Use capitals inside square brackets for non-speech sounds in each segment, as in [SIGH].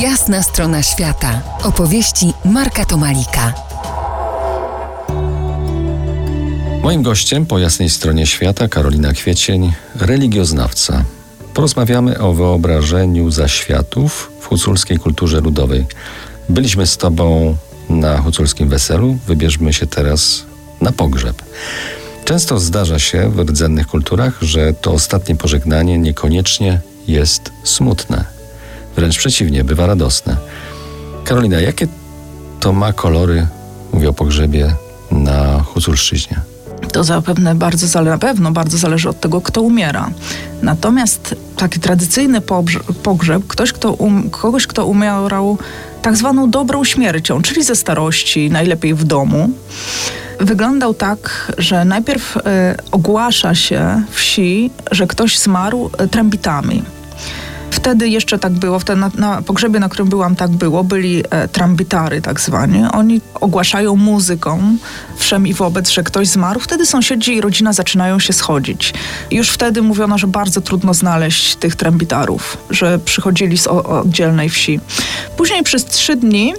Jasna strona świata. Opowieści Marka Tomalika. Moim gościem po jasnej stronie świata Karolina Kwiecień, religioznawca. Porozmawiamy o wyobrażeniu zaświatów w huculskiej kulturze ludowej. Byliśmy z Tobą na huculskim weselu, wybierzmy się teraz na pogrzeb. Często zdarza się w rdzennych kulturach, że to ostatnie pożegnanie niekoniecznie jest smutne. Wręcz przeciwnie, bywa radosne. Karolina, jakie to ma kolory, mówię o pogrzebie, na Huculszczyźnie? To zapewne bardzo na pewno bardzo zależy od tego, kto umiera. Natomiast taki tradycyjny pogrzeb, ktoś, kto um, kogoś, kto umierał tak zwaną dobrą śmiercią, czyli ze starości, najlepiej w domu, wyglądał tak, że najpierw y, ogłasza się wsi, że ktoś zmarł y, trębitami. Wtedy jeszcze tak było, wtedy na, na pogrzebie, na którym byłam, tak było, byli e, trambitary tak zwani. Oni ogłaszają muzyką wszem i wobec, że ktoś zmarł. Wtedy sąsiedzi i rodzina zaczynają się schodzić. Już wtedy mówiono, że bardzo trudno znaleźć tych trambitarów, że przychodzili z oddzielnej wsi. Później przez trzy dni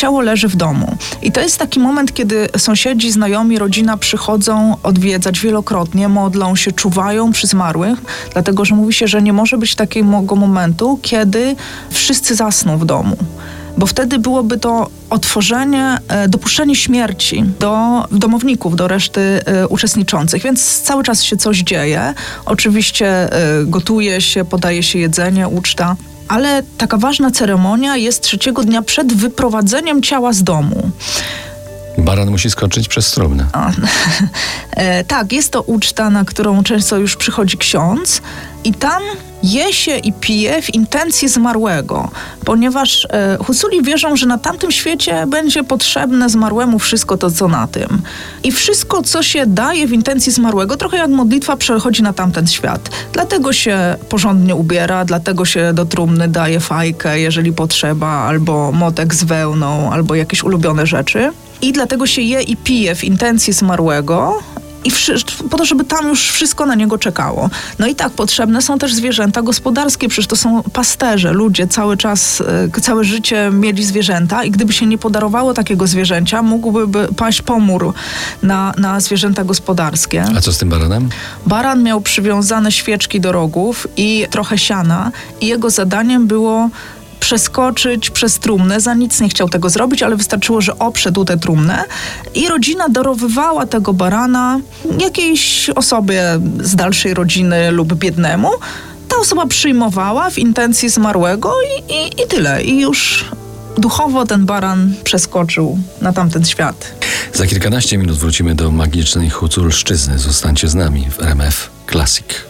ciało leży w domu. I to jest taki moment, kiedy sąsiedzi, znajomi, rodzina przychodzą odwiedzać wielokrotnie, modlą się, czuwają przy zmarłych, dlatego że mówi się, że nie może być takiego momentu, kiedy wszyscy zasną w domu bo wtedy byłoby to otworzenie, e, dopuszczenie śmierci do domowników, do reszty e, uczestniczących, więc cały czas się coś dzieje. Oczywiście e, gotuje się, podaje się jedzenie, uczta ale taka ważna ceremonia jest trzeciego dnia przed wyprowadzeniem ciała z domu. Baran musi skoczyć przez trumnę. [LAUGHS] e, tak, jest to uczta, na którą często już przychodzi ksiądz i tam je się i pije w intencji zmarłego, ponieważ e, Husuli wierzą, że na tamtym świecie będzie potrzebne zmarłemu wszystko to, co na tym. I wszystko, co się daje w intencji zmarłego, trochę jak modlitwa, przechodzi na tamten świat. Dlatego się porządnie ubiera, dlatego się do trumny daje fajkę, jeżeli potrzeba, albo motek z wełną, albo jakieś ulubione rzeczy. I dlatego się je i pije w intencji zmarłego, i po to, żeby tam już wszystko na niego czekało. No i tak, potrzebne są też zwierzęta gospodarskie, przecież to są pasterze, ludzie cały czas, e, całe życie mieli zwierzęta i gdyby się nie podarowało takiego zwierzęcia, mógłby paść pomór na, na zwierzęta gospodarskie. A co z tym baranem? Baran miał przywiązane świeczki do rogów i trochę siana i jego zadaniem było przeskoczyć przez trumnę. Za nic nie chciał tego zrobić, ale wystarczyło, że oprzedł tę trumnę i rodzina darowywała tego barana jakiejś osobie z dalszej rodziny lub biednemu. Ta osoba przyjmowała w intencji zmarłego i, i, i tyle. I już duchowo ten baran przeskoczył na tamten świat. Za kilkanaście minut wrócimy do magicznej Huculszczyzny. Zostańcie z nami w RMF Classic.